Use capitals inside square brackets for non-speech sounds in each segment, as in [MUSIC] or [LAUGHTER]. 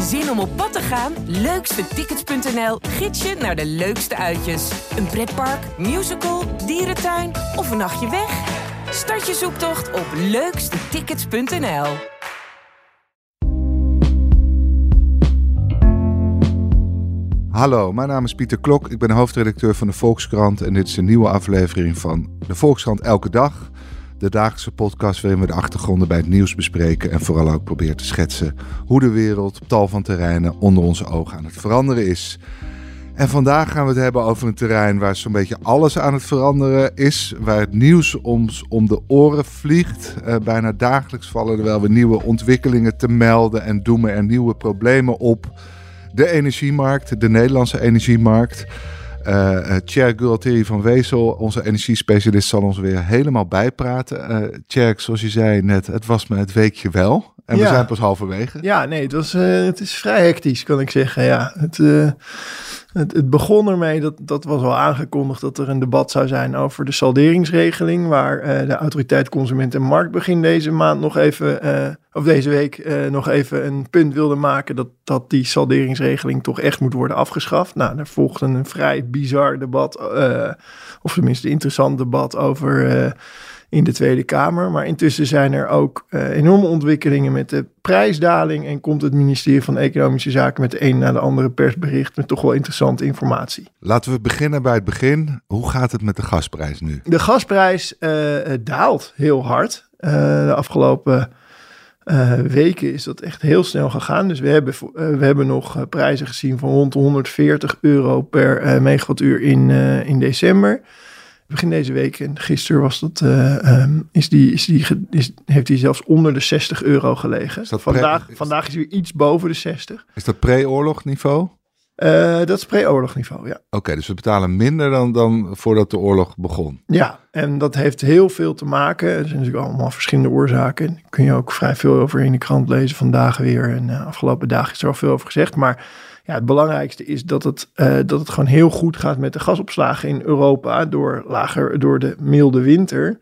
Zin om op pad te gaan? Leukstetickets.nl gids je naar de leukste uitjes. Een pretpark, musical, dierentuin of een nachtje weg? Start je zoektocht op leukstetickets.nl. Hallo, mijn naam is Pieter Klok. Ik ben hoofdredacteur van de Volkskrant en dit is een nieuwe aflevering van de Volkskrant Elke Dag. De dagelijkse podcast waarin we de achtergronden bij het nieuws bespreken en vooral ook proberen te schetsen hoe de wereld op tal van terreinen onder onze ogen aan het veranderen is. En vandaag gaan we het hebben over een terrein waar zo'n beetje alles aan het veranderen is. Waar het nieuws ons om de oren vliegt. Uh, bijna dagelijks vallen er wel weer nieuwe ontwikkelingen te melden en doemen er nieuwe problemen op. De energiemarkt, de Nederlandse energiemarkt. Uh, Tjerk Gualteri van Wezel, onze energiespecialist, zal ons weer helemaal bijpraten. Uh, Tjerk, zoals je zei net, het was me het weekje wel. En we zijn pas halverwege. Ja, nee, het, was, uh, het is vrij hectisch, kan ik zeggen. Ja, het, het, het, begon ermee, dat, dat was al aangekondigd, dat er een debat zou zijn over de salderingsregeling. Waar uh, de autoriteit Consument en Markt begin deze maand nog even, uh, of deze week uh, nog even een punt wilde maken dat, dat die salderingsregeling toch echt moet worden afgeschaft. Nou, er volgde een vrij bizar debat, of tenminste interessant debat over in de Tweede Kamer. Maar intussen zijn er ook uh, enorme ontwikkelingen met de prijsdaling. En komt het ministerie van Economische Zaken met de een na de andere persbericht met toch wel interessante informatie. Laten we beginnen bij het begin. Hoe gaat het met de gasprijs nu? De gasprijs uh, daalt heel hard. Uh, de afgelopen weken is dat echt heel snel gegaan. Dus we hebben, we hebben nog prijzen gezien van rond de 140 euro per megawattuur in, in december begin deze week en gisteren was dat, uh, um, is die, is die, is, heeft hij zelfs onder de 60 euro gelegen. Vandaag, is, vandaag is hij iets boven de 60. Is dat pre-oorlog niveau? Uh, dat is pre-oorlog niveau, ja. Oké, dus we betalen minder dan, dan voordat de oorlog begon. Ja, en dat heeft heel veel te maken. Er zijn natuurlijk allemaal verschillende oorzaken. Daar kun je ook vrij veel over in de krant lezen vandaag weer. En uh, afgelopen dagen is er al veel over gezegd. Maar ja, het belangrijkste is dat het, uh, dat het gewoon heel goed gaat met de gasopslagen in Europa door, lager, door de milde winter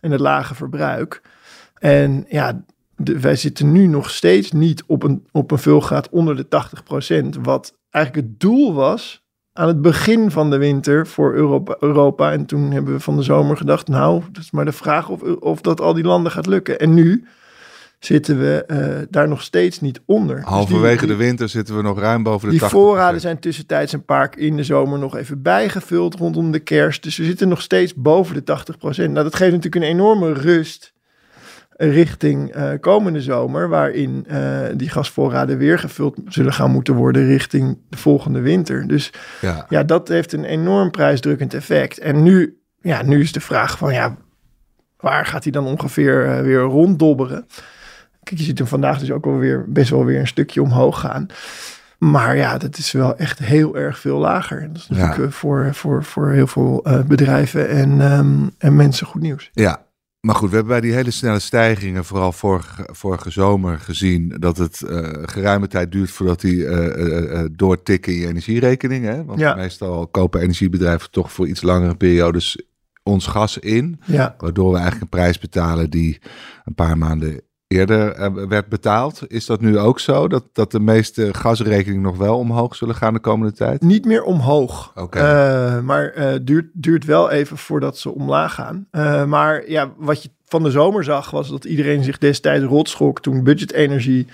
en het lage verbruik. En ja, wij zitten nu nog steeds niet op een, op een vulgraad onder de 80%, wat eigenlijk het doel was aan het begin van de winter voor Europa. Europa. En toen hebben we van de zomer gedacht, nou, dat is maar de vraag of, of dat al die landen gaat lukken. En nu zitten we uh, daar nog steeds niet onder. Dus Halverwege dus die, de winter zitten we nog ruim boven de Die voorraden zijn tussentijds een paar keer in de zomer nog even bijgevuld rondom de kerst. Dus we zitten nog steeds boven de 80% Nou, dat geeft natuurlijk een enorme rust richting uh, komende zomer, waarin uh, die gasvoorraden weer gevuld zullen gaan moeten worden richting de volgende winter. Dus ja, ja dat heeft een enorm prijsdrukkend effect. En nu, ja, nu is de vraag van ja, waar gaat hij dan ongeveer weer ronddobberen? Kijk, je ziet hem vandaag dus ook wel weer best wel weer een stukje omhoog gaan. Maar ja, dat is wel echt heel erg veel lager. En dat is natuurlijk ja. voor, voor, voor heel veel uh, bedrijven en, um, en mensen goed nieuws. Ja, maar goed, we hebben bij die hele snelle stijgingen, vooral vorige, vorige zomer, gezien dat het uh, geruime tijd duurt voordat die uh, doortikken in je energierekening. Hè? Want ja. meestal kopen energiebedrijven toch voor iets langere periodes ons gas in. Ja. Waardoor we eigenlijk een prijs betalen die een paar maanden eerder uh, werd betaald. Is dat nu ook zo? Dat, dat de meeste gasrekeningen nog wel omhoog zullen gaan de komende tijd? Niet meer omhoog. Oké. Okay. Uh, maar uh, duurt, duurt wel even voordat ze omlaag gaan. maar ja, wat je van de zomer zag, was dat iedereen zich destijds rotschok toen budgetenergie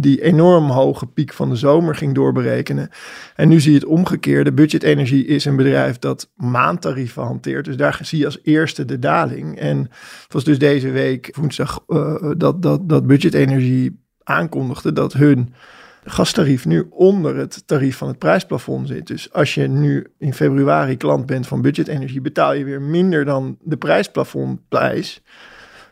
die enorm hoge piek van de zomer ging doorberekenen. En nu zie je het omgekeerde. Budget Energie is een bedrijf dat maandtarieven hanteert. Dus daar zie je als eerste de daling. En het was dus deze week, woensdag, uh, dat, dat, dat Budget Energie aankondigde dat hun gastarief nu onder het tarief van het prijsplafond zit. Dus als je nu in februari klant bent van Budget Energie, betaal je weer minder dan de prijsplafondprijs.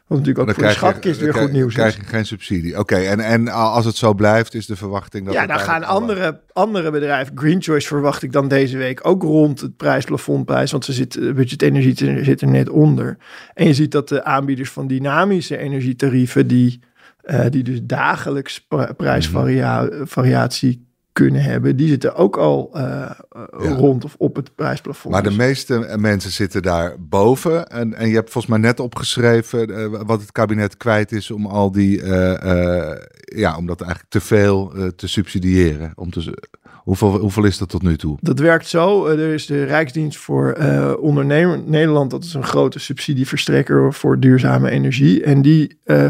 Wat natuurlijk ook voor de schatkist weer goed nieuws krijg je geen subsidie. Oké, en, en als het zo blijft, is de verwachting dat... Ja, dan gaan andere, andere bedrijven... Green Choice verwacht ik dan deze week ook rond het prijsplafondprijs. Want ze zit, budget energie zit er net onder. En je ziet dat de aanbieders van dynamische energietarieven... die, uh, die dus dagelijks prijsvariatie kunnen hebben, die zitten ook al uh, Ja. rond of op het prijsplafond. Maar de Dus- meeste mensen zitten daar boven. En, en je hebt volgens mij net opgeschreven eh, wat het kabinet kwijt is om al die, eh, eh, ja, om dat eigenlijk te veel eh, te subsidiëren. Om te, hoeveel, hoeveel is dat tot nu toe? Dat werkt zo. Eh, er is de Rijksdienst voor eh Ondernemer Nederland. Dat is een grote subsidieverstrekker voor duurzame energie. En die, eh,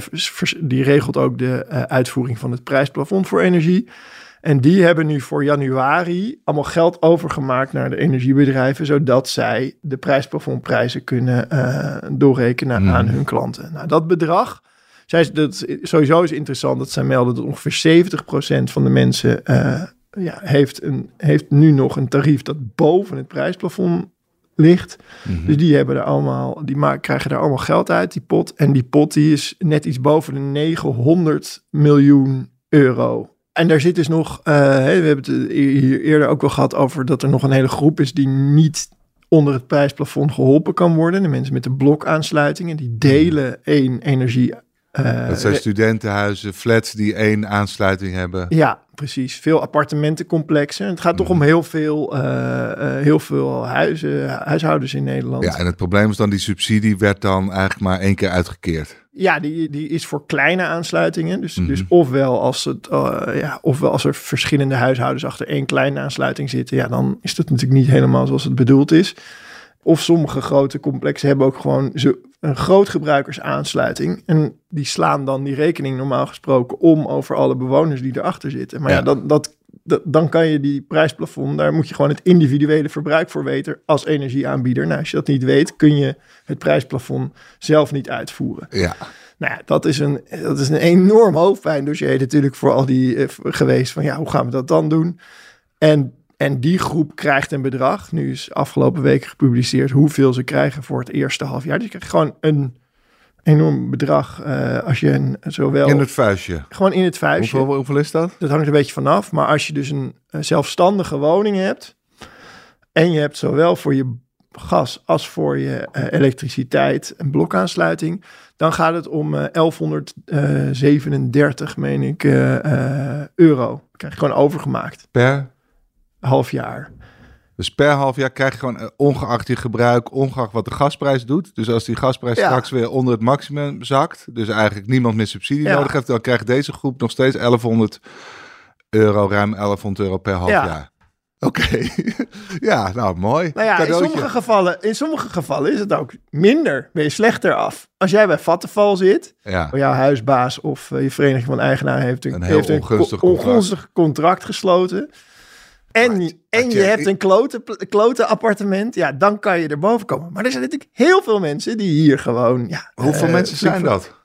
die regelt ook de eh, uitvoering van het prijsplafond voor energie. En die hebben nu voor januari allemaal geld overgemaakt naar de energiebedrijven, zodat zij de prijsplafondprijzen kunnen eh, doorrekenen Hmm. aan hun klanten. Nou, dat bedrag, zij, dat sowieso is interessant dat zij melden dat ongeveer 70% van de mensen eh, ja, heeft, een, heeft nu nog een tarief dat boven het prijsplafond ligt. Mhm. Dus die hebben er allemaal, die ma- krijgen daar allemaal geld uit, die pot. En die pot die is net iets boven de 900 miljoen euro. En daar zit dus nog, eh, we hebben het hier eerder ook wel gehad over dat er nog een hele groep is die niet onder het prijsplafond geholpen kan worden. De mensen met de blokaansluitingen, die delen één energie. Eh, Dat zijn studentenhuizen, flats die één aansluiting hebben. ja, precies. Veel appartementencomplexen. Het gaat toch om heel veel, eh, eh, heel veel huizen, huishoudens in Nederland. Ja, en het probleem is dan, die subsidie werd dan eigenlijk maar één keer uitgekeerd. Ja, die, die is voor kleine aansluitingen. Dus, Mhm. dus ofwel, als het, ja, ofwel als er verschillende huishoudens achter één kleine aansluiting zitten, ja, dan is dat natuurlijk niet helemaal zoals het bedoeld is. Of sommige grote complexen hebben ook gewoon zo een groot gebruikersaansluiting. En die slaan dan die rekening normaal gesproken om over alle bewoners die erachter zitten. Maar ja, Ja. dat, dat, dat- dan kan je die prijsplafond, daar moet je gewoon het individuele verbruik voor weten als energieaanbieder. Nou, als je dat niet weet, kun je het prijsplafond zelf niet uitvoeren. Ja, Nou ja, dat is een, dat is een enorm hoofdpijndossier natuurlijk voor al die eh, geweest. Van ja, hoe gaan we dat dan doen? En, en die groep krijgt een bedrag. Nu is afgelopen week gepubliceerd hoeveel ze krijgen voor het eerste half jaar. Dus je krijgt gewoon een enorm bedrag eh, als je een, zowel... in het vuistje. Gewoon in het vuistje. Hoeveel, hoeveel is dat? Dat hangt er een beetje vanaf. Maar als je dus een, een zelfstandige woning hebt. En je hebt zowel voor je gas als voor je eh, elektriciteit een blokaansluiting. Dan gaat het om eh 1137, meen ik, euro. Krijg je gewoon overgemaakt. Per? Half jaar. Dus per half jaar krijg je gewoon, eh, ongeacht je gebruik, ongeacht wat de gasprijs doet. Dus als die gasprijs Ja. straks weer onder het maximum zakt, dus eigenlijk niemand meer subsidie Ja. nodig heeft, dan krijgt deze groep nog steeds 1100 euro, ruim 1100 euro per half Ja. jaar. Oké, [LAUGHS] ja, nou mooi. Nou ja, in sommige, gevallen, in sommige gevallen is het ook minder. Ben je slechter af. Als jij bij Vattenfall zit, Ja, jouw huisbaas of eh, je vereniging van eigenaren heeft een, Een heel heeft een ongunstig contract. ongunstig contract gesloten. En, en je hebt een klote, klote appartement, ja, dan kan je erboven komen. Maar er zijn natuurlijk heel veel mensen die hier gewoon. Ja, hoeveel eh, mensen zijn dat?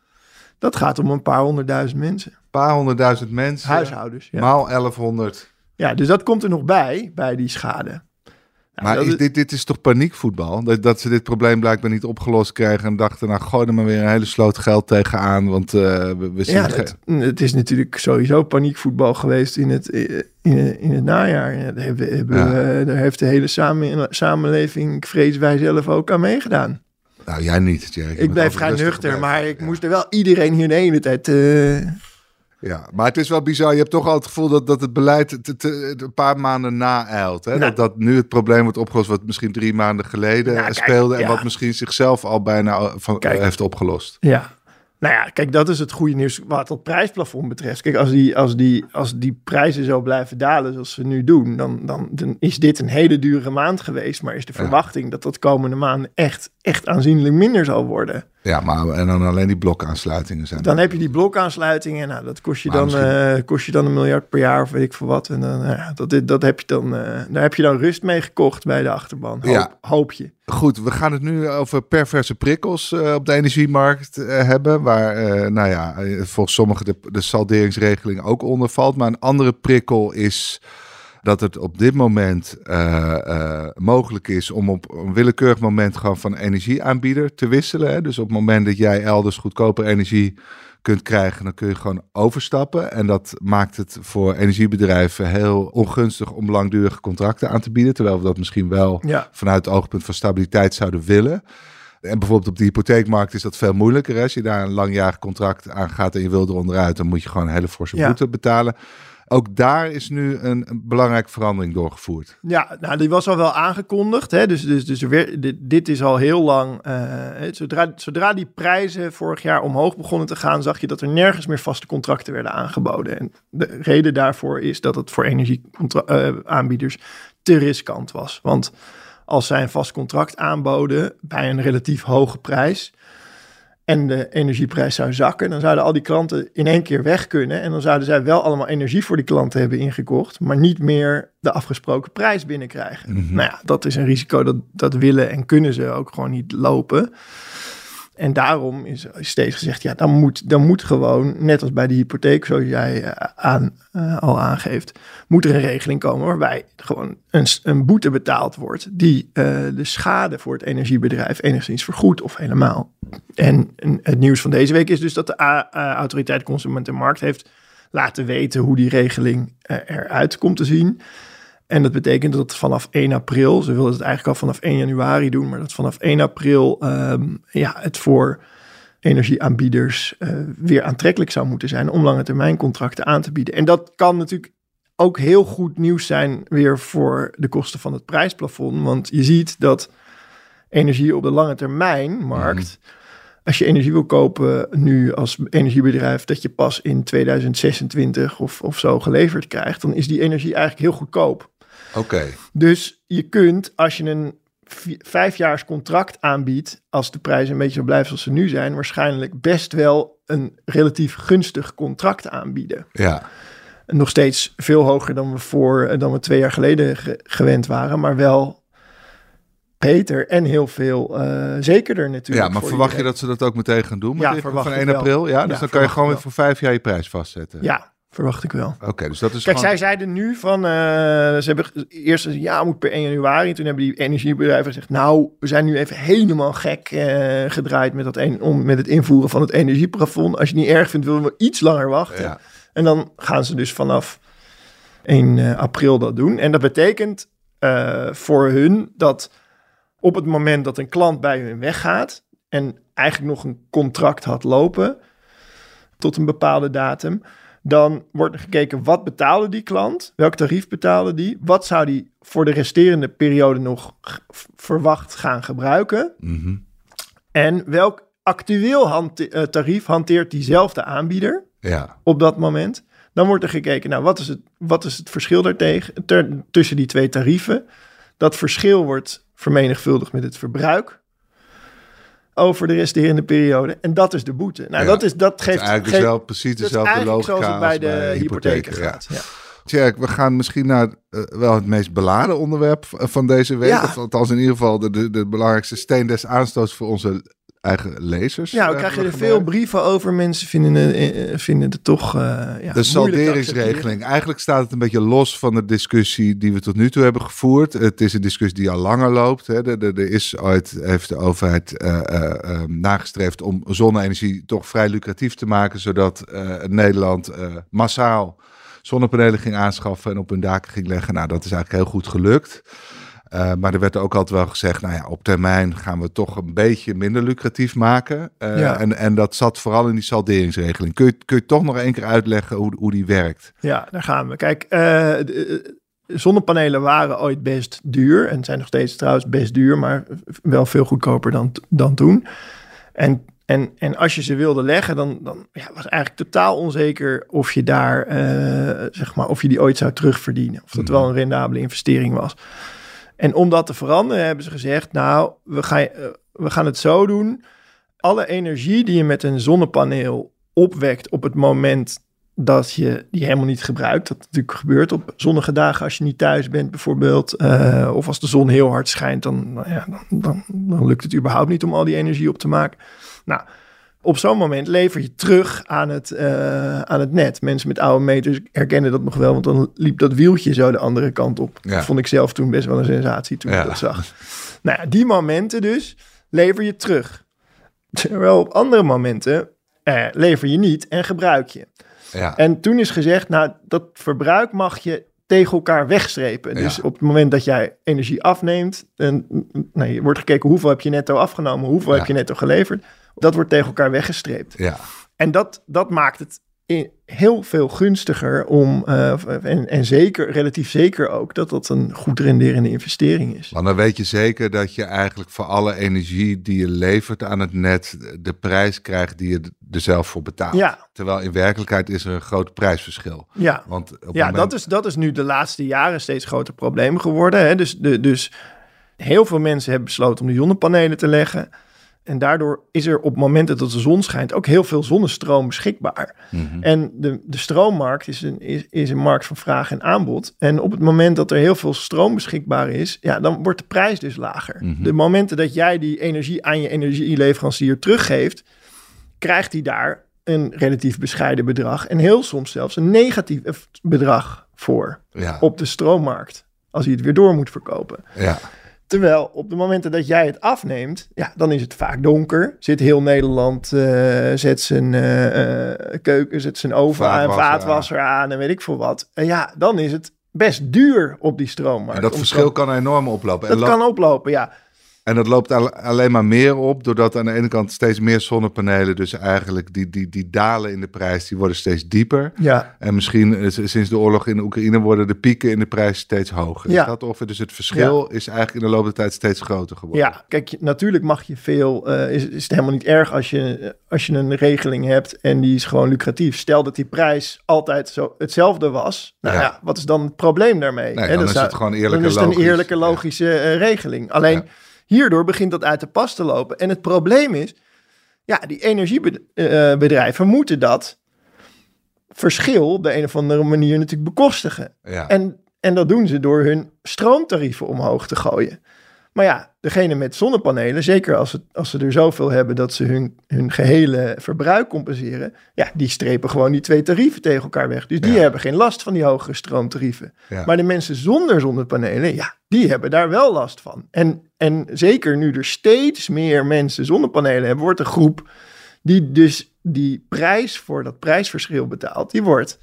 Dat gaat om een paar honderdduizend mensen. Een paar honderdduizend mensen. Huishoudens. Ja. Maal 1100. ja, dus dat komt er nog bij, bij die schade. Maar is dit, dit is toch paniekvoetbal? Dat, dat ze dit probleem blijkbaar niet opgelost krijgen en dachten, nou gooi er maar weer een hele sloot geld tegenaan, want eh, we, we zien... Ja, het, het is natuurlijk sowieso paniekvoetbal geweest in het, eh, in, in het najaar. Ja, daar, hebben, hebben Ja. we- daar heeft de hele samen, samenleving, ik vrees wij zelf ook aan meegedaan. Nou, jij niet, Jerry. Je Ik blijf vrij nuchter, maar ik moest er wel iedereen hier de hele tijd... eh, Ja, maar het is wel bizar. Je hebt toch al het gevoel dat, dat het beleid te, te- een paar maanden naeilt. Hè? Nou. Dat, dat nu het probleem wordt opgelost wat misschien drie maanden geleden Nou, kijk, speelde... en ja. wat misschien zichzelf al bijna eh, van, Kijk. heeft opgelost. Ja. Nou ja, kijk, dat is het goede nieuws wat het prijsplafond betreft. Kijk, als die, als die, als die prijzen zo blijven dalen zoals ze nu doen, dan, dan, dan is dit een hele dure maand geweest. Maar is de verwachting dat dat komende maanden echt, echt aanzienlijk minder zal worden. Ja, maar en dan alleen die blokaansluitingen zijn. Dan heb je die blokaansluitingen. Nou, dat kost je, Maar dan, misschien- eh, kost je dan een miljard per jaar of weet ik veel wat. En dan, nou dat, dat heb je dan, eh, daar heb je dan rust mee gekocht bij de achterban. Hoop, Ja. hoop je. Goed, we gaan het nu over perverse prikkels eh, op de energiemarkt hebben. Waar, nou ja, volgens sommigen de, de salderingsregeling ook onder valt. Maar een andere prikkel is dat het op dit moment eh, eh, mogelijk is om op een willekeurig moment gewoon van energieaanbieder te wisselen. Hè. Dus op het moment dat jij elders goedkoper energie kunt krijgen, dan kun je gewoon overstappen. En dat maakt het voor energiebedrijven heel ongunstig om langdurige contracten aan te bieden. Terwijl we dat misschien wel Ja. vanuit het oogpunt van stabiliteit zouden willen. En bijvoorbeeld op de hypotheekmarkt is dat veel moeilijker. hè. Als je daar een langjarig contract aan gaat en je wil er onderuit, dan moet je gewoon een hele forse Ja. boete betalen. Ook daar is nu een, een belangrijke verandering doorgevoerd. Ja, nou, die was al wel aangekondigd. Hè? Dus, dus, dus er weer, dit, is al heel lang. eh, zodra, zodra die prijzen vorig jaar omhoog begonnen te gaan, zag je dat er nergens meer vaste contracten werden aangeboden. En de reden daarvoor is dat het voor energieaanbieders te riskant was. Want als zij een vast contract aanboden bij een relatief hoge prijs en de energieprijs zou zakken, dan zouden al die klanten in één keer weg kunnen. En dan zouden zij wel allemaal energie voor die klanten hebben ingekocht, maar niet meer de afgesproken prijs binnenkrijgen. Mhm. Nou ja, dat is een risico dat, dat willen en kunnen ze ook gewoon niet lopen. En daarom is steeds gezegd, ja, dan moet, dan moet gewoon, net als bij de hypotheek, zoals jij eh, aan, eh, al aangeeft, moet er een regeling komen waarbij gewoon een, een boete betaald wordt die eh, de schade voor het energiebedrijf enigszins vergoedt of helemaal. En, het nieuws van deze week is dus dat de A- A- Autoriteit Consument en Markt heeft laten weten hoe die regeling eruit komt te zien. En dat betekent dat vanaf 1 april, ze wilden het eigenlijk al vanaf 1 januari doen, maar dat vanaf 1 april ehm, ja, het voor energieaanbieders eh, weer aantrekkelijk zou moeten zijn om lange termijn contracten aan te bieden. En dat kan natuurlijk ook heel goed nieuws zijn weer voor de kosten van het prijsplafond. Want je ziet dat energie op de lange termijn markt, als je energie wil kopen nu als energiebedrijf, dat je pas in 2026 of, of zo geleverd krijgt, dan is die energie eigenlijk heel goedkoop. Oké. Dus je kunt, als je een vi- vijfjaars contract aanbiedt, als de prijzen een beetje zo blijven zoals ze nu zijn, waarschijnlijk best wel een relatief gunstig contract aanbieden. Ja. Nog steeds veel hoger dan we voor eh, dan we twee jaar geleden ge- gewend waren, maar wel beter en heel veel eh, zekerder natuurlijk. ja, maar verwacht je dat ze dat ook meteen gaan doen? met Ja, van ik 1 wel. april? Ja, dus Ja, dan kan je gewoon weer voor vijf jaar je prijs vastzetten. Ja, verwacht ik wel. Oké, dus dat is Kijk, gewoon... zij zeiden nu van, eh, ze hebben eerst gezegd, ja, moet per 1 januari. Toen hebben die energiebedrijven gezegd, nou, we zijn nu even helemaal gek eh, gedraaid met, dat een, om, met het invoeren van het energieplafond. Als je het niet erg vindt, willen we iets langer wachten. Ja. En dan gaan ze dus vanaf 1 eh, april dat doen. En dat betekent eh, voor hun dat op het moment dat een klant bij hun weggaat en eigenlijk nog een contract had lopen tot een bepaalde datum, dan wordt er gekeken wat betaalde die klant, welk tarief betaalde die, wat zou die voor de resterende periode nog verwacht gaan gebruiken Mhm. en welk actueel hante- eh, tarief hanteert diezelfde aanbieder Ja. op dat moment. Dan wordt er gekeken, nou, wat is het, wat is het verschil daartegen, ter, tussen die twee tarieven? Dat verschil wordt vermenigvuldigd met het verbruik over de resterende periode. En dat is de boete. Nou, Ja. dat, is, dat Het geeft... eigenlijk geeft- dus wel precies dezelfde eigenlijk logica zoals het bij de hypotheken ja. gaat. Ja. Tjerk, we gaan misschien naar eh, wel het meest beladen onderwerp van deze week. Ja. Of althans in ieder geval de, de, de belangrijkste steen des aanstoots voor onze eigen lezers. Ja, we eh, krijgen er veel brieven over. Mensen vinden het, eh, vinden het toch uh, ja, De salderingsregeling. Eigenlijk staat het een beetje los van de discussie die we tot nu toe hebben gevoerd. Het is een discussie die al langer loopt. Hè. Er, er, er is ooit, heeft de overheid eh, eh, eh, nagestreefd om zonne-energie toch vrij lucratief te maken. Zodat eh, Nederland eh, massaal zonnepanelen ging aanschaffen en op hun daken ging leggen. Nou, dat is eigenlijk heel goed gelukt. Uh, maar er werd ook altijd wel gezegd, nou ja, op termijn gaan we toch een beetje minder lucratief maken. Uh, Ja. en, en dat zat vooral in die salderingsregeling. Kun je, kun je toch nog één keer uitleggen hoe, hoe die werkt? Ja, daar gaan we. Kijk, eh, de- zonnepanelen waren ooit best duur. En zijn nog steeds trouwens best duur, maar wel veel goedkoper dan, dan toen. En, en, en als je ze wilde leggen, dan, dan ja, was eigenlijk totaal onzeker of je daar, eh, zeg maar, of je die ooit zou terugverdienen. Of dat wel een rendabele investering was. En om dat te veranderen hebben ze gezegd, nou, we gaan, eh, we gaan het zo doen. Alle energie die je met een zonnepaneel opwekt op het moment dat je die helemaal niet gebruikt. Dat natuurlijk gebeurt op zonnige dagen als je niet thuis bent bijvoorbeeld. Uh, of als de zon heel hard schijnt, dan, nou ja, dan, dan, dan, lukt het überhaupt niet om al die energie op te maken. Nou, op zo'n moment lever je terug aan het, uh, aan het net. Mensen met oude meters herkennen dat nog wel, want dan liep dat wieltje zo de andere kant op. Ja. Dat vond ik zelf toen best wel een sensatie toen ja. ik dat zag. Nou ja, die momenten dus lever je terug. Terwijl op andere momenten uh, lever je niet en gebruik je. Ja. En toen is gezegd, nou, dat verbruik mag je tegen elkaar wegstrepen. Dus Ja. op het moment dat jij energie afneemt, en, nee, wordt gekeken hoeveel heb je netto afgenomen, hoeveel Ja. heb je netto geleverd. Dat wordt tegen elkaar weggestreept. Ja. En dat, dat maakt het heel veel gunstiger om, eh, en, en zeker, relatief zeker ook, dat dat een goed renderende investering is. Want dan weet je zeker dat je eigenlijk voor alle energie die je levert aan het net de prijs krijgt die je er zelf voor betaalt. Ja. Terwijl in werkelijkheid is er een groot prijsverschil. Ja, Want op ja moment- dat, is, dat is nu de laatste jaren steeds groter probleem geworden. Hè? Dus, de, dus heel veel mensen hebben besloten om de zonnepanelen te leggen. En daardoor is er op momenten dat de zon schijnt ook heel veel zonnestroom beschikbaar. Mhm. En de, de stroommarkt is een, is, is een markt van vraag en aanbod. En op het moment dat er heel veel stroom beschikbaar is, ja, dan wordt de prijs dus lager. Mhm. De momenten dat jij die energie aan je energieleverancier teruggeeft, krijgt hij daar een relatief bescheiden bedrag. En heel soms zelfs een negatief bedrag voor Ja, op de stroommarkt. Als hij het weer door moet verkopen. ja, Terwijl op de momenten dat jij het afneemt, ja, dan is het vaak donker. Zit heel Nederland, eh, zet zijn eh, eh, keuken, zet zijn oven aan, Vaatwasser aan en weet ik veel wat. En ja, dan is het best duur op die stroommarkt. en dat verschil stroom- kan enorm oplopen. En, Dat kan oplopen, ja. En dat loopt al- alleen maar meer op, doordat aan de ene kant steeds meer zonnepanelen, dus eigenlijk die, die, die dalen in de prijs, die worden steeds dieper. Ja, En misschien sinds de oorlog in Oekraïne worden de pieken in de prijs steeds hoger. Ja. Is dat ongeveer? Dus het verschil is eigenlijk in de loop der tijd steeds groter geworden. ja. kijk, natuurlijk mag je veel, eh, is, is het helemaal niet erg als je, als je een regeling hebt en die is gewoon lucratief. Stel dat die prijs altijd zo hetzelfde was. Nou Ja. ja, wat is dan het probleem daarmee? Nee, dan dat is het gewoon eerlijk Dan is het een logisch. eerlijke, logische eh, regeling. Alleen. Hierdoor begint dat uit de pas te lopen. En het probleem is, ja, die energiebedrijven moeten dat verschil op de een of andere manier natuurlijk bekostigen. Ja. En, en dat doen ze door hun stroomtarieven omhoog te gooien. Maar ja, degene met zonnepanelen, zeker als, het, als ze er zoveel hebben dat ze hun, hun gehele verbruik compenseren, ja, die strepen gewoon die twee tarieven tegen elkaar weg. Dus die Ja. hebben geen last van die hogere stroomtarieven. Ja. Maar de mensen zonder zonnepanelen, ja, die hebben daar wel last van. En, en zeker nu er steeds meer mensen zonnepanelen hebben, wordt de groep die dus die prijs voor dat prijsverschil betaalt, die wordt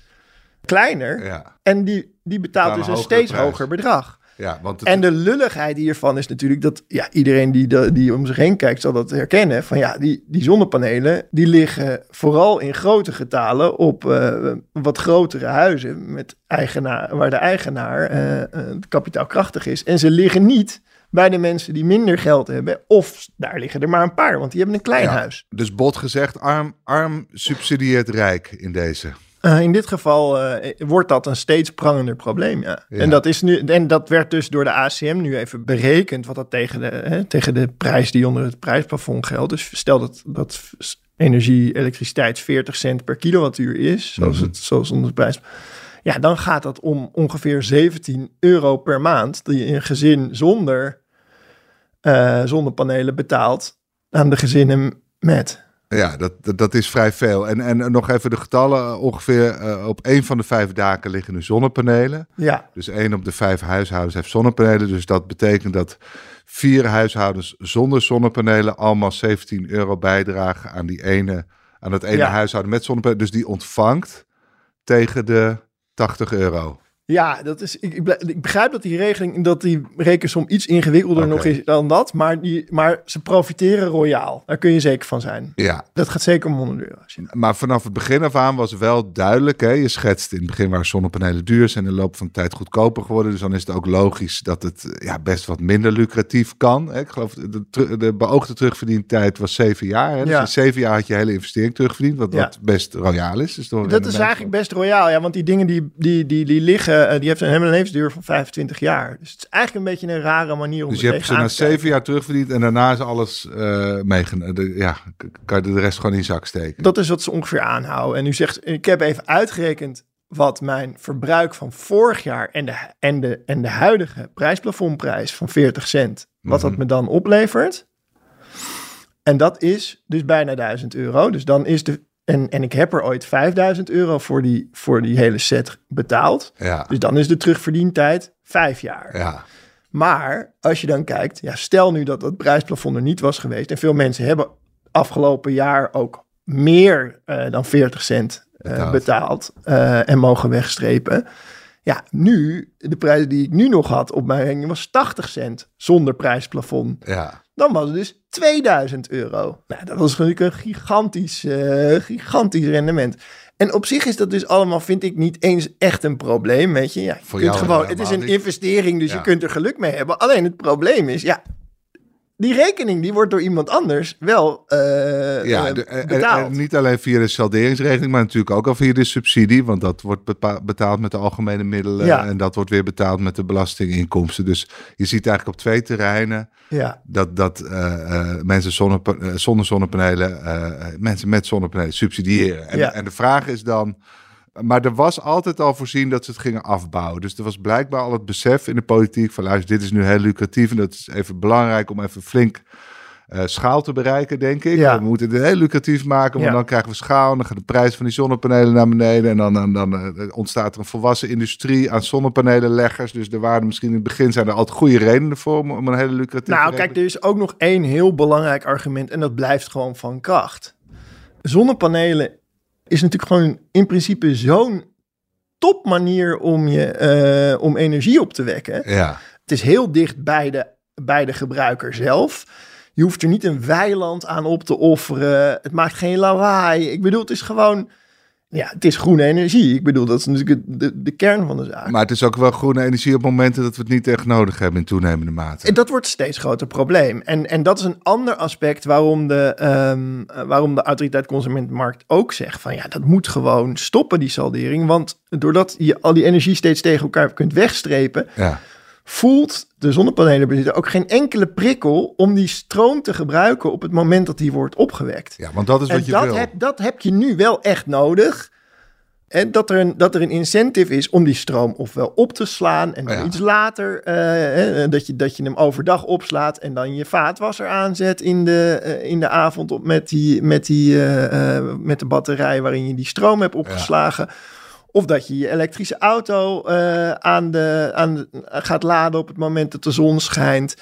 kleiner. ja. En die, die betaalt Betaal dus een een steeds prijs. hoger bedrag. Ja, want het, En de lulligheid hiervan is natuurlijk dat ja, iedereen die, die om zich heen kijkt zal dat herkennen. Van ja, die, die zonnepanelen die liggen vooral in grote getalen op eh, wat grotere huizen met eigenaar, waar de eigenaar eh, eh, kapitaalkrachtig is. En ze liggen niet bij de mensen die minder geld hebben. Of daar liggen er maar een paar, want die hebben een klein Ja. huis. dus bot gezegd, arm, arm subsidieert rijk in deze. Eh, in dit geval eh, wordt dat een steeds prangender probleem, ja. Ja. En, dat is nu, en dat werd dus door de ACM nu even berekend, wat dat tegen de, hè, tegen de prijs die onder het prijsplafond geldt. Dus stel dat, dat energie, elektriciteit 40 cent per kilowattuur is, zoals, Mhm. het, zoals onder de prijs. Ja, dan gaat dat om ongeveer 17 euro per maand, die een gezin zonder eh, zonnepanelen betaalt aan de gezinnen met. Ja, dat, dat, dat is vrij veel. En, en nog even de getallen. Ongeveer eh, op één van de vijf daken liggen nu zonnepanelen. Ja, Dus één op de vijf huishoudens heeft zonnepanelen. Dus dat betekent dat vier huishoudens zonder zonnepanelen allemaal 17 euro bijdragen aan die ene, aan het ene Ja. huishouden met zonnepanelen. Dus die ontvangt tegen de 80 euro. Ja, dat is, ik, ik be- ik begrijp dat die regeling, dat die rekensom iets ingewikkelder nog is dan dat. Maar, die, maar ze profiteren royaal. Daar kun je zeker van zijn. Ja, Dat gaat zeker om 100 euro. als je- maar vanaf het begin af aan was wel duidelijk. Hè? Je schetst in het begin waren zonnepanelen duur zijn in de loop van de tijd goedkoper geworden. Dus dan is het ook logisch dat het ja, best wat minder lucratief kan. Hè? Ik geloof de, de beoogde terugverdientijd was zeven jaar. Hè? Dus Ja. in zeven jaar had je hele investering terugverdiend. Wat, Ja. wat best royaal is. Dus Dat is eigenlijk best royaal, ja. Want die dingen die, die, die, die liggen, eh, die heeft een hele levensduur van 25 jaar. Dus het is eigenlijk een beetje een rare manier om Dus er je hebt ze na te zeven jaar terugverdiend en daarna is alles eh meegenomen. Ja, kan je de rest gewoon in je zak steken. Dat is wat ze ongeveer aanhouden. En u zegt, ik heb even uitgerekend wat mijn verbruik van vorig jaar en de, en de, en de huidige prijsplafondprijs van 40 cent, wat dat Mhm. me dan oplevert. En dat is dus bijna 1000 euro. Dus dan is de, en, en ik heb er ooit 5000 euro voor die, voor die hele set betaald. Ja, Dus dan is de terugverdientijd vijf jaar. ja, Maar als je dan kijkt, ja, stel nu dat dat prijsplafond er niet was geweest. En veel mensen hebben afgelopen jaar ook meer eh, dan 40 cent eh, Betaald. eh, en mogen wegstrepen. Ja, nu, de prijs die ik nu nog had op mijn rekening was 80 cent zonder prijsplafond. ja. Dan was het dus 2000 euro. Nou, dat was natuurlijk een gigantisch, eh, gigantisch rendement. En op zich is dat dus allemaal, vind ik, niet eens echt een probleem, weet je. Ja, je Voor kunt jou gewoon, het is een investering, dus Ja. je kunt er geluk mee hebben. Alleen het probleem is, ja, die rekening die wordt door iemand anders wel eh, Ja, eh, de- en- betaald. en niet alleen via de salderingsregeling, maar natuurlijk ook al via de subsidie. Want dat wordt betaald met de algemene middelen. Ja. En dat wordt weer betaald met de belastinginkomsten. Dus je ziet eigenlijk op twee terreinen ja, dat, dat eh, eh, mensen eh, zonder zonnepanelen, eh, mensen met zonnepanelen subsidiëren. En, Ja. en de vraag is dan. Maar er was altijd al voorzien dat ze het gingen afbouwen. Dus er was blijkbaar al het besef in de politiek van luister, dit is nu heel lucratief en dat is even belangrijk om even flink eh, schaal te bereiken, denk ik. Ja. We moeten het heel lucratief maken, want Ja. dan krijgen we schaal en dan gaat de prijs van die zonnepanelen naar beneden en dan, dan, dan eh, ontstaat er een volwassen industrie aan zonnepanelenleggers. Dus er waren misschien in het begin zijn er altijd goede redenen voor om, om een hele lucratieve Nou, kijk, er is ook nog één heel belangrijk argument en dat blijft gewoon van kracht. Zonnepanelen is natuurlijk gewoon in principe zo'n topmanier om, je, eh, om energie op te wekken. Ja. Het is heel dicht bij de, bij de gebruiker zelf. Je hoeft er niet een weiland aan op te offeren. Het maakt geen lawaai. Ik bedoel, het is gewoon... Ja, het is groene energie. Ik bedoel, dat is natuurlijk de, de, kern van de zaak. Maar het is ook wel groene energie op momenten dat we het niet echt nodig hebben in toenemende mate. En dat wordt een steeds groter probleem. En, en dat is een ander aspect waarom de, ehm, eh, waarom de autoriteit Consumentenmarkt ook zegt van ja, dat moet gewoon stoppen, die saldering. Want doordat je al die energie steeds tegen elkaar kunt wegstrepen, Ja. Voelt de zonnepanelenbezitter ook geen enkele prikkel om die stroom te gebruiken op het moment dat die wordt opgewekt. ja, want dat is En wat je dat wil. heb, dat heb je nu wel echt nodig. En dat er, een, dat er een incentive is om die stroom ofwel op te slaan en dan Ja. iets later, eh, dat, je, dat je hem overdag opslaat en dan je vaatwasser aanzet in de, eh, in de avond op met, die, met, die, eh, met de batterij waarin je die stroom hebt opgeslagen. Of dat je je elektrische auto eh, aan de, aan de, gaat laden op het moment dat de zon schijnt.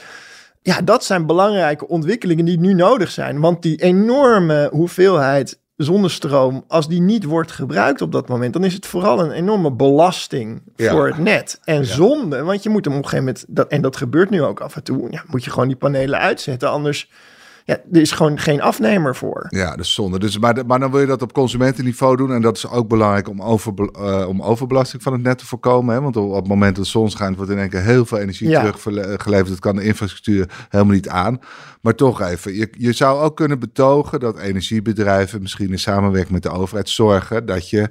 Ja, dat zijn belangrijke ontwikkelingen die nu nodig zijn. Want die enorme hoeveelheid zonnestroom, als die niet wordt gebruikt op dat moment, dan is het vooral een enorme belasting Ja. voor het net. En zonde, want je moet hem op een gegeven moment, dat, en dat gebeurt nu ook af en toe, ja, moet je gewoon die panelen uitzetten. Anders, ja, er is gewoon geen afnemer voor. Ja, dat is zonde. Dus, maar, maar dan wil je dat op consumentenniveau doen. En dat is ook belangrijk om, over, eh, om overbelasting van het net te voorkomen. Hè? Want op, op het moment dat de zon schijnt, wordt in één keer heel veel energie Ja. teruggeleverd. Dat kan de infrastructuur helemaal niet aan. Maar toch even, je, je zou ook kunnen betogen dat energiebedrijven, misschien in samenwerking met de overheid, zorgen dat je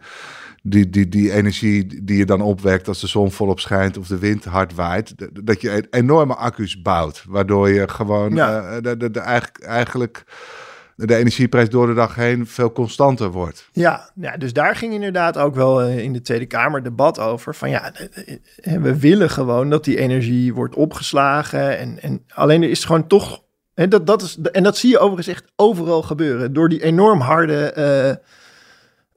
die, die, die energie die je dan opwekt als de zon volop schijnt of de wind hard waait, dat je e- enorme accu's bouwt. Waardoor je gewoon Ja. eh, de, de, de, eigenlijk, eigenlijk de energieprijs door de dag heen veel constanter wordt. Ja, ja, dus daar ging inderdaad ook wel eh, in de Tweede Kamer debat over. Van ja, eh, we willen gewoon dat die energie wordt opgeslagen. En, en alleen er is gewoon toch. Hè, dat, dat is, en dat zie je overigens echt overal gebeuren. Door die enorm harde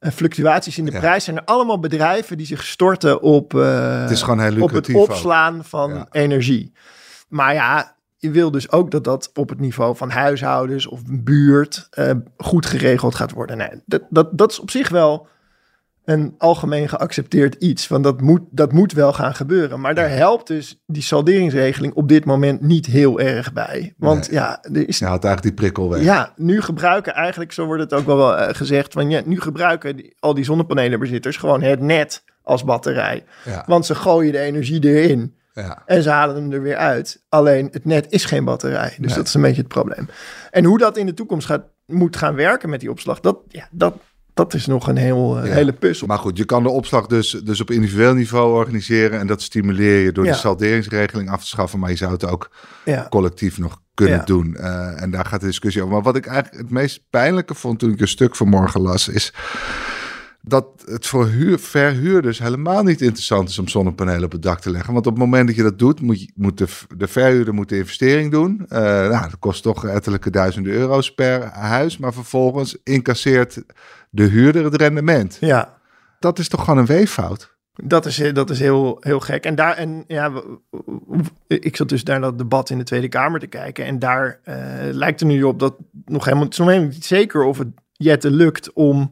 fluctuaties in de Ja. prijs zijn er allemaal bedrijven die zich storten op, eh, Het is gewoon heel op het ook. opslaan van Ja. energie. Maar ja, je wil dus ook dat dat op het niveau van huishoudens of buurt eh, goed geregeld gaat worden. Nee, dat, dat, dat is op zich wel een algemeen geaccepteerd iets. Want dat moet, dat moet wel gaan gebeuren. Maar daar helpt dus die salderingsregeling op dit moment niet heel erg bij. Want Nee. ja, er is Je haalt eigenlijk die prikkel weg. ja, nu gebruiken eigenlijk, zo wordt het ook wel eh, gezegd, van ja, nu gebruiken die- al die zonnepanelenbezitters gewoon het net als batterij. Ja. Want ze gooien de energie erin Ja. en ze halen hem er weer uit. Alleen het net is geen batterij. Dus Nee. dat is een beetje het probleem. En hoe dat in de toekomst gaat, moet gaan werken met die opslag, dat, ja, dat, dat is nog een heel, eh, Ja. hele puzzel. Maar goed, je kan de opslag dus, dus op individueel niveau organiseren. En dat stimuleer je door Ja. die salderingsregeling af te schaffen. Maar je zou het ook Ja. collectief nog kunnen doen. Eh, en daar gaat de discussie over. Maar wat ik eigenlijk het meest pijnlijke vond toen ik een stuk vanmorgen las, is dat het voor huur, verhuurders helemaal niet interessant is om zonnepanelen op het dak te leggen. Want op het moment dat je dat doet, moet, je, moet de, de verhuurder moet de investering doen. Eh, nou, dat kost toch ettelijke duizenden euro's per huis. Maar vervolgens incasseert de huurder het rendement. ja. Dat is toch gewoon een weeffout? Dat is, dat is heel, heel gek. En daar, en ja, ik zat dus naar dat debat in de Tweede Kamer te kijken. En daar eh, lijkt er nu op dat nog helemaal, het is nog helemaal niet zeker of het Jette lukt om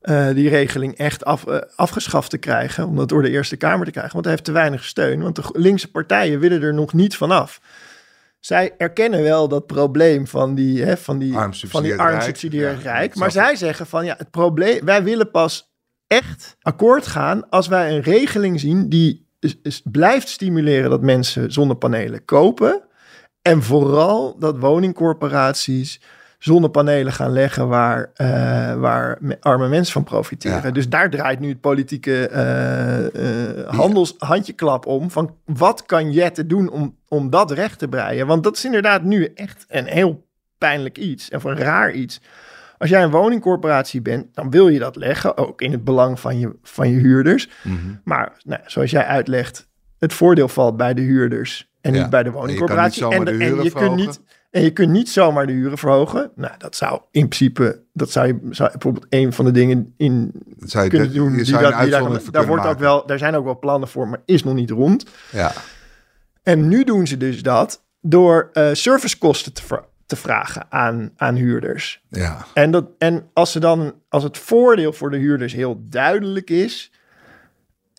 eh, die regeling echt af, eh, afgeschaft te krijgen. Om dat door de Eerste Kamer te krijgen. Want hij heeft te weinig steun. Want de linkse partijen willen er nog niet vanaf. zij erkennen wel dat probleem van die, hè, van die, Arm rijk. Maar zij zeggen van ja, het probleem, wij willen pas echt akkoord gaan als wij een regeling zien die is, is- blijft stimuleren dat mensen zonnepanelen kopen. En vooral dat woningcorporaties zonnepanelen gaan leggen waar, eh, waar me- arme mensen van profiteren. Ja. Dus daar draait nu het politieke eh, eh, handels handjeklap om. Van wat kan Jette doen om, om dat recht te breien? Want dat is inderdaad nu echt een heel pijnlijk iets. Of een raar iets. Als jij een woningcorporatie bent, dan wil je dat leggen. Ook in het belang van je, van je huurders. Mhm. Maar nou, zoals jij uitlegt, het voordeel valt bij de huurders en Ja. niet bij de En je woningcorporatie. zomaar de en, huren je kunt niet, en je kunt niet zomaar de huren verhogen. Nou, dat zou in principe, dat zou je zou bijvoorbeeld een van de dingen in zou je, kunnen doen. je Die dat, die daar, daar, wordt ook wel, daar zijn ook wel plannen voor, maar is nog niet rond. Ja, En nu doen ze dus dat door eh, servicekosten te, te vragen aan, aan huurders. ja. En, dat, en als, ze dan, als het voordeel voor de huurders heel duidelijk is,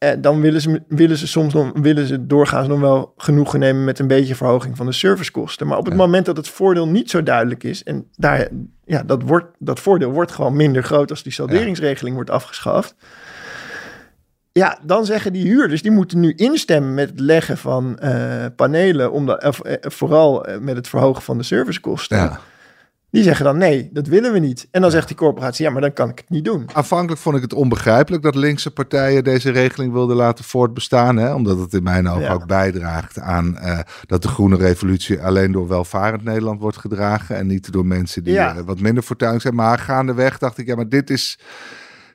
eh, dan willen ze, willen ze soms nog, willen ze doorgaans nog wel genoegen nemen met een beetje verhoging van de servicekosten. Maar op het Ja. moment dat het voordeel niet zo duidelijk is, en daar, ja, dat, wordt, dat voordeel wordt gewoon minder groot als die salderingsregeling wordt afgeschaft. Ja, dan zeggen die huurders, die moeten nu instemmen met het leggen van eh, panelen, om dat, eh, vooral eh, met het verhogen van de servicekosten. ja. Die zeggen dan nee, dat willen we niet. En dan zegt die corporatie, ja, maar dan kan ik het niet doen. Aanvankelijk vond ik het onbegrijpelijk dat linkse partijen deze regeling wilden laten voortbestaan. Hè? Omdat het in mijn ogen Ja. ook bijdraagt aan eh, dat de groene revolutie alleen door welvarend Nederland wordt gedragen. En niet door mensen die Ja. eh, wat minder fortuinlijk zijn. Maar gaandeweg dacht ik, ja, maar dit is.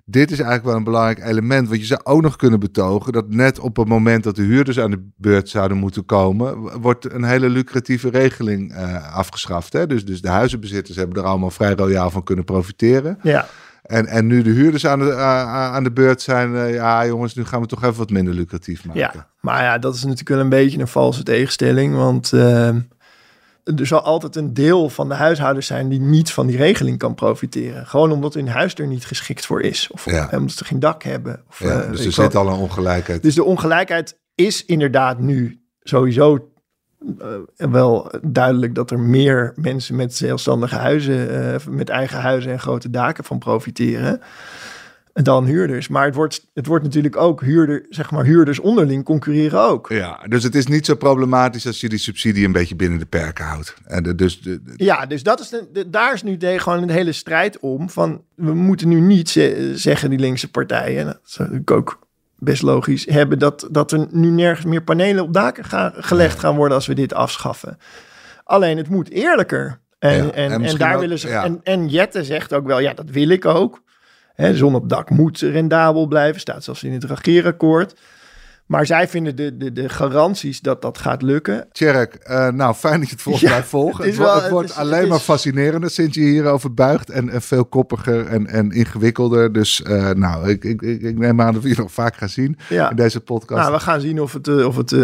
Dit is eigenlijk wel een belangrijk element. Want je zou ook nog kunnen betogen dat net op het moment dat de huurders aan de beurt zouden moeten komen, wordt een hele lucratieve regeling eh, afgeschaft. Hè? Dus, dus de huizenbezitters hebben er allemaal vrij royaal van kunnen profiteren. Ja, En, en nu de huurders aan de, aan de beurt zijn, eh, ja jongens, nu gaan we toch even wat minder lucratief maken. ja, maar ja, dat is natuurlijk wel een beetje een valse tegenstelling. Want eh, er zal altijd een deel van de huishoudens zijn die niet van die regeling kan profiteren. Gewoon omdat hun huis er niet geschikt voor is. Of Ja. eh, omdat ze geen dak hebben. Of, Ja, eh, dus er zit al een ongelijkheid. Dus de ongelijkheid is inderdaad nu sowieso eh, wel duidelijk dat er meer mensen met zelfstandige huizen, met eigen huizen en grote daken van profiteren dan huurders. Maar het wordt, het wordt natuurlijk ook huurder, zeg maar, huurders onderling concurreren ook. Ja, dus het is niet zo problematisch als je die subsidie een beetje binnen de perken houdt. En de, dus de, de- Ja, dus dat is de, daar is nu de, gewoon een hele strijd om. Van we moeten nu niet ze- zeggen, die linkse partijen, en dat is natuurlijk ook best logisch, hebben dat, dat er nu nergens meer panelen op daken gaan, gelegd gaan worden als we dit afschaffen. Alleen het moet eerlijker. En, Ja, en, en daar ook- willen ze. ja. En, en Jette zegt ook wel, ja, dat wil ik ook. Hè, zon op dak moet rendabel blijven, staat zelfs in het regeerakkoord. Maar zij vinden de, de, de garanties dat dat gaat lukken. Tjerk, eh, nou fijn dat je het volgens Ja, mij volgt. het Het, is wo- wel- het het wordt is- alleen maar fascinerender sinds je hierover buigt. En, en veel koppiger en, en ingewikkelder. Dus eh, nou, ik, ik, ik, neem aan dat we je nog vaak gaan zien Ja. in deze podcast. Nou, we gaan zien of het, eh, of het,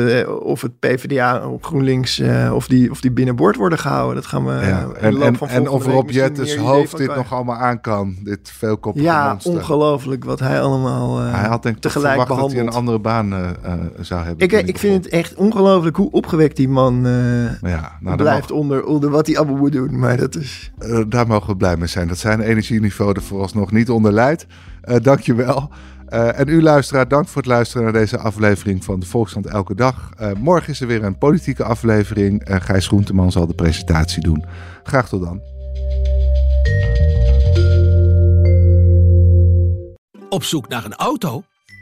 of het PvdA of GroenLinks, eh, of, die, of die binnenboord worden gehouden. Dat gaan we ja. in de En, en, en of Rob Jettes hoofd dit nog allemaal aan kan. Dit veelkoppige Ja, ongelooflijk wat hij allemaal Hij had denk tegelijk dat hij een andere baan zou hebben. ik, toen ik vind het echt ongelooflijk hoe opgewekt die man eh. Ja, nou, blijft onder, onder wat hij allemaal moet doen. Maar dat is... eh, daar mogen we blij mee zijn. Dat zijn energieniveau er vooralsnog niet onder leidt. Eh dankjewel. Eh en u luisteraar, dank voor het luisteren naar deze aflevering van de Volkskrant Elke Dag. Eh, morgen is er weer een politieke aflevering. Eh Gijs Groenteman zal de presentatie doen. Graag tot dan. Op zoek naar een auto?